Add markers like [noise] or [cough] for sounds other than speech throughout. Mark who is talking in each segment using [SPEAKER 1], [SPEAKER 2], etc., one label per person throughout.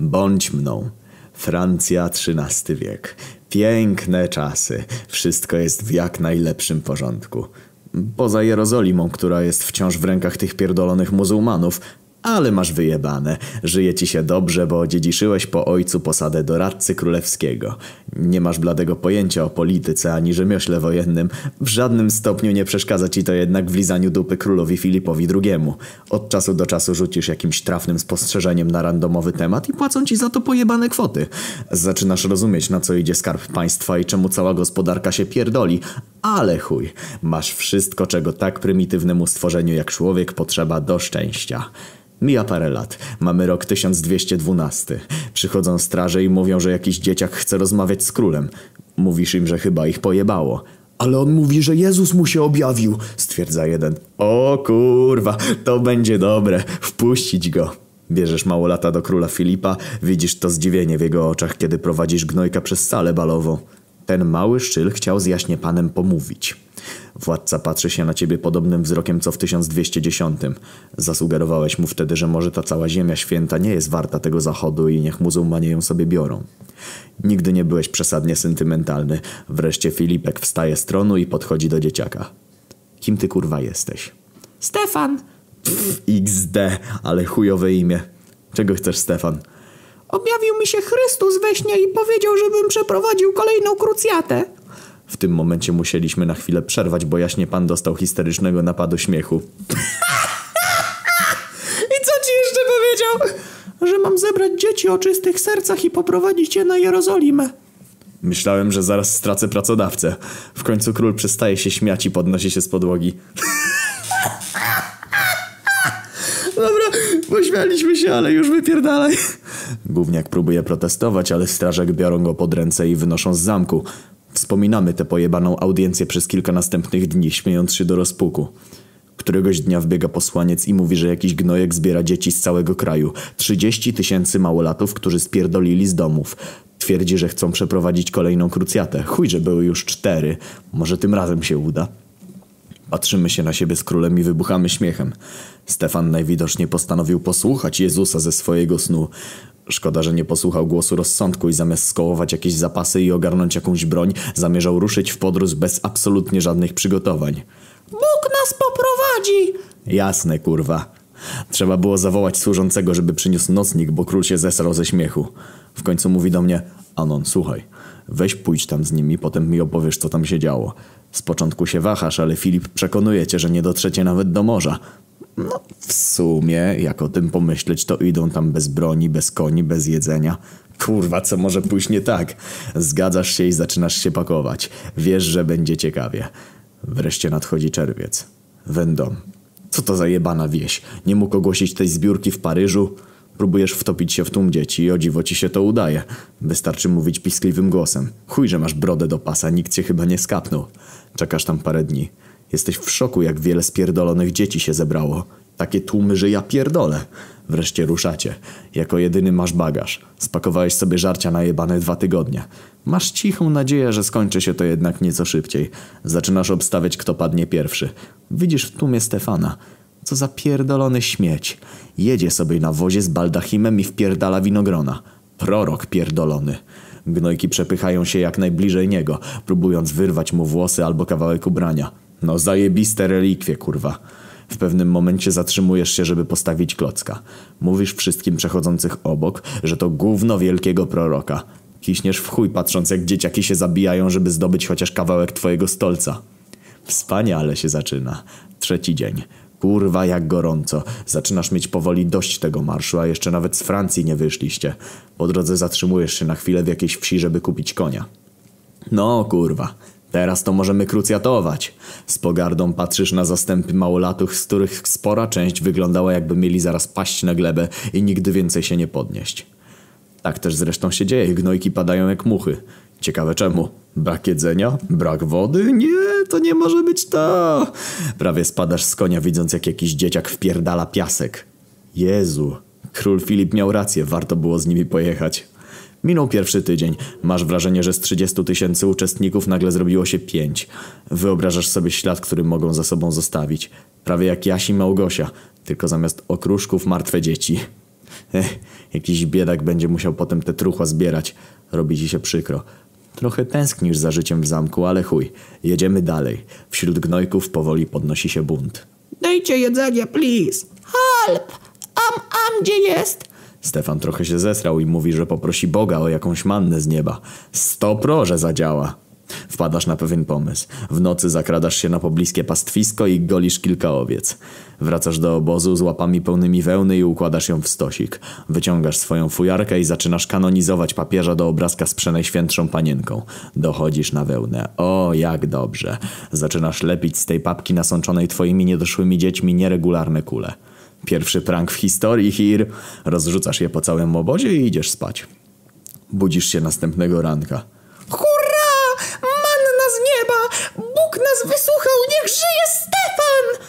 [SPEAKER 1] Bądź mną. Francja XIII wiek. Piękne czasy. Wszystko jest w jak najlepszym porządku. Poza Jerozolimą, która jest wciąż w rękach tych pierdolonych muzułmanów, ale masz wyjebane. Żyje ci się dobrze, bo odziedziczyłeś po ojcu posadę doradcy królewskiego. Nie masz bladego pojęcia o polityce ani rzemiośle wojennym. W żadnym stopniu nie przeszkadza ci to jednak w lizaniu dupy królowi Filipowi II. Od czasu do czasu rzucisz jakimś trafnym spostrzeżeniem na randomowy temat i płacą ci za to pojebane kwoty. Zaczynasz rozumieć, na co idzie skarb państwa i czemu cała gospodarka się pierdoli. Ale chuj, masz wszystko, czego tak prymitywnemu stworzeniu jak człowiek potrzeba do szczęścia. Mija parę lat. Mamy rok 1212. Przychodzą straże i mówią, że jakiś dzieciak chce rozmawiać z królem. Mówisz im, że chyba ich pojebało. Ale on mówi, że Jezus mu się objawił, stwierdza jeden. O kurwa, to będzie dobre. Wpuścić go. Bierzesz małolata do króla Filipa, widzisz to zdziwienie w jego oczach, kiedy prowadzisz gnojka przez salę balową. Ten mały szczyl chciał z jaśnie panem pomówić. Władca patrzy się na ciebie podobnym wzrokiem co w 1210. Zasugerowałeś mu wtedy, że może ta cała ziemia święta nie jest warta tego zachodu i niech muzułmanie ją sobie biorą. Nigdy nie byłeś przesadnie sentymentalny. Wreszcie Filipek wstaje z tronu i podchodzi do dzieciaka. Kim ty kurwa jesteś?
[SPEAKER 2] Stefan,
[SPEAKER 1] Pff, XD, ale chujowe imię. Czego chcesz, Stefan?
[SPEAKER 2] objawił mi się Chrystus we śnie i powiedział, żebym przeprowadził kolejną krucjatę.
[SPEAKER 1] W tym momencie musieliśmy na chwilę przerwać, bo jaśnie pan dostał histerycznego napadu śmiechu. [laughs]
[SPEAKER 2] I co ci jeszcze powiedział? Że mam zebrać dzieci o czystych sercach i poprowadzić je na Jerozolimę.
[SPEAKER 1] Myślałem, że zaraz stracę pracodawcę. W końcu król przestaje się śmiać i podnosi się z podłogi. [laughs] Dobra, pośmialiśmy się, ale już wypierdalaj. Gówniak próbuje protestować, ale strażak biorą go pod ręce i wynoszą z zamku. Wspominamy tę pojebaną audiencję przez kilka następnych dni, śmiejąc się do rozpuku. Któregoś dnia wbiega posłaniec i mówi, że jakiś gnojek zbiera dzieci z całego kraju. 30 tysięcy małolatów, którzy spierdolili z domów. Twierdzi, że chcą przeprowadzić kolejną krucjatę. Chuj, że były już cztery. Może tym razem się uda. Patrzymy się na siebie z królem i wybuchamy śmiechem. Stefan najwidoczniej postanowił posłuchać Jezusa ze swojego snu. Szkoda, że nie posłuchał głosu rozsądku i zamiast skołować jakieś zapasy i ogarnąć jakąś broń, zamierzał ruszyć w podróż bez absolutnie żadnych przygotowań.
[SPEAKER 2] Bóg nas poprowadzi.
[SPEAKER 1] Jasne, kurwa. Trzeba było zawołać służącego, żeby przyniósł nocnik, bo król się zesrał ze śmiechu. W końcu mówi do mnie, Anon, słuchaj, weź pójdź tam z nimi, potem mi opowiesz, co tam się działo. Z początku się wahasz, ale Filip przekonuje cię, że nie dotrzecie nawet do morza. No, w sumie, jak o tym pomyśleć, to idą tam bez broni, bez koni, bez jedzenia. Kurwa, co może pójść nie tak? Zgadzasz się i zaczynasz się pakować. Wiesz, że będzie ciekawie. Wreszcie nadchodzi czerwiec. Vendôme. Co to za jebana wieś? Nie mógł ogłosić tej zbiórki w Paryżu? Próbujesz wtopić się w tłum dzieci i o dziwo ci się to udaje. Wystarczy mówić piskliwym głosem. Chuj, że masz brodę do pasa, nikt cię chyba nie skapnął. Czekasz tam parę dni. Jesteś w szoku, jak wiele spierdolonych dzieci się zebrało. Takie tłumy, że ja pierdolę. Wreszcie ruszacie. Jako jedyny masz bagaż. Spakowałeś sobie żarcia na jebane dwa tygodnie. Masz cichą nadzieję, że skończy się to jednak nieco szybciej. Zaczynasz obstawiać, kto padnie pierwszy. Widzisz w tłumie Stefana. Co za pierdolony śmieć. Jedzie sobie na wozie z baldachimem i wpierdala winogrona. Prorok pierdolony. Gnojki przepychają się jak najbliżej niego, próbując wyrwać mu włosy albo kawałek ubrania. No zajebiste relikwie, kurwa. W pewnym momencie zatrzymujesz się, żeby postawić klocka. Mówisz wszystkim przechodzących obok, że to gówno wielkiego proroka. Kiśniesz w chuj patrząc jak dzieciaki się zabijają, żeby zdobyć chociaż kawałek twojego stolca. Wspaniale się zaczyna. Trzeci dzień. Kurwa jak gorąco. Zaczynasz mieć powoli dość tego marszu, a jeszcze nawet z Francji nie wyszliście. Po drodze zatrzymujesz się na chwilę w jakiejś wsi, żeby kupić konia. No kurwa, teraz to możemy krucjatować. Z pogardą patrzysz na zastępy małolatów, z których spora część wyglądała jakby mieli zaraz paść na glebę i nigdy więcej się nie podnieść. Tak też zresztą się dzieje, gnojki padają jak muchy. Ciekawe czemu? Brak jedzenia? Brak wody? Nie, to nie może być to. Prawie spadasz z konia widząc jak jakiś dzieciak wpierdala piasek. Jezu, król Filip miał rację, warto było z nimi pojechać. Minął pierwszy tydzień. Masz wrażenie, że z 30 tysięcy uczestników nagle zrobiło się pięć. Wyobrażasz sobie ślad, który mogą za sobą zostawić. Prawie jak Jasi Małgosia, tylko zamiast okruszków martwe dzieci. Ech, jakiś biedak będzie musiał potem te truchła zbierać. Robi ci się przykro. Trochę tęsknisz za życiem w zamku, ale chuj. Jedziemy dalej. Wśród gnojków powoli podnosi się bunt.
[SPEAKER 2] Dajcie jedzenie, please. Help! Am, am, gdzie jest?
[SPEAKER 1] Stefan trochę się zesrał i mówi, że poprosi Boga o jakąś mannę z nieba. Sto pro, że zadziała. Wpadasz na pewien pomysł. W nocy zakradasz się na pobliskie pastwisko i golisz kilka owiec. Wracasz do obozu z łapami pełnymi wełny i układasz ją w stosik. Wyciągasz swoją fujarkę i zaczynasz kanonizować papieża do obrazka z przenajświętszą panienką. Dochodzisz na wełnę. O, jak dobrze. Zaczynasz lepić z tej papki nasączonej twoimi niedoszłymi dziećmi nieregularne kule. Pierwszy prank w historii, Hir. Rozrzucasz je po całym obozie i idziesz spać. Budzisz się następnego ranka.
[SPEAKER 2] Hurra! Manna z nieba! Bóg nas wysłuchał! Niech żyje Stefan!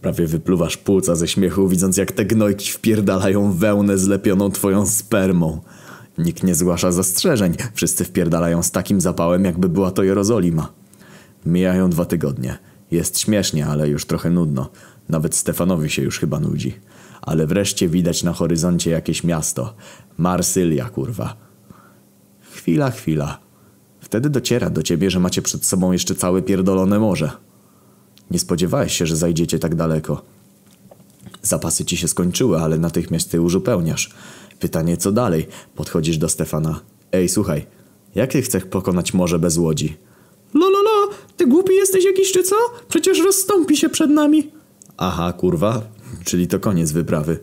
[SPEAKER 1] Prawie wypluwasz płuca ze śmiechu, widząc jak te gnojki wpierdalają wełnę zlepioną twoją spermą. Nikt nie zgłasza zastrzeżeń. Wszyscy wpierdalają z takim zapałem, jakby była to Jerozolima. Mijają dwa tygodnie. Jest śmiesznie, ale już trochę nudno. Nawet Stefanowi się już chyba nudzi. Ale wreszcie widać na horyzoncie jakieś miasto. Marsylia, kurwa. Chwila, chwila. Wtedy dociera do ciebie, że macie przed sobą jeszcze całe pierdolone morze. Nie spodziewałeś się, że zajdziecie tak daleko. Zapasy ci się skończyły, ale natychmiast ty uzupełniasz. Pytanie co dalej? Podchodzisz do Stefana. Ej, słuchaj, jak ty chcesz pokonać morze bez łodzi?
[SPEAKER 2] Ty głupi jesteś jakiś czy co? Przecież rozstąpi się przed nami.
[SPEAKER 1] Aha, kurwa, czyli to koniec wyprawy.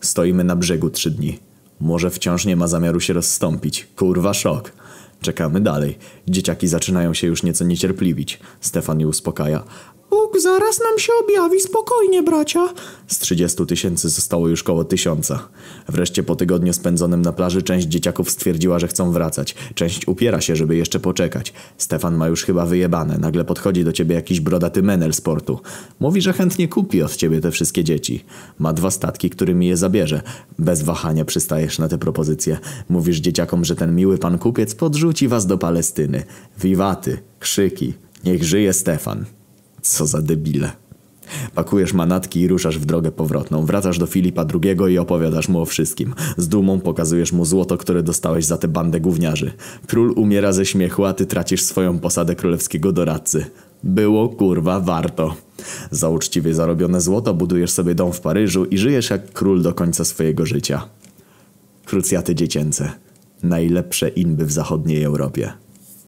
[SPEAKER 1] Stoimy na brzegu trzy dni. Morze wciąż nie ma zamiaru się rozstąpić. Kurwa, szok. Czekamy dalej. Dzieciaki zaczynają się już nieco niecierpliwić. Stefan je uspokaja.
[SPEAKER 2] Bóg zaraz nam się objawi, spokojnie, bracia.
[SPEAKER 1] Z 30 tysięcy zostało już koło tysiąca. Wreszcie po tygodniu spędzonym na plaży część dzieciaków stwierdziła, że chcą wracać. Część upiera się, żeby jeszcze poczekać. Stefan ma już chyba wyjebane. Nagle podchodzi do ciebie jakiś brodaty menel sportu. Mówi, że chętnie kupi od ciebie te wszystkie dzieci. Ma dwa statki, którymi je zabierze. Bez wahania przystajesz na te propozycje. Mówisz dzieciakom, że ten miły pan kupiec podrzuci was do Palestyny. Wiwaty, krzyki. Niech żyje Stefan. Co za debile. Pakujesz manatki i ruszasz w drogę powrotną. Wracasz do Filipa II i opowiadasz mu o wszystkim. Z dumą pokazujesz mu złoto, które dostałeś za tę bandę gówniarzy. Król umiera ze śmiechu, a ty tracisz swoją posadę królewskiego doradcy. Było kurwa warto. Za uczciwie zarobione złoto budujesz sobie dom w Paryżu i żyjesz jak król do końca swojego życia. Krucjaty dziecięce. Najlepsze inby w zachodniej Europie.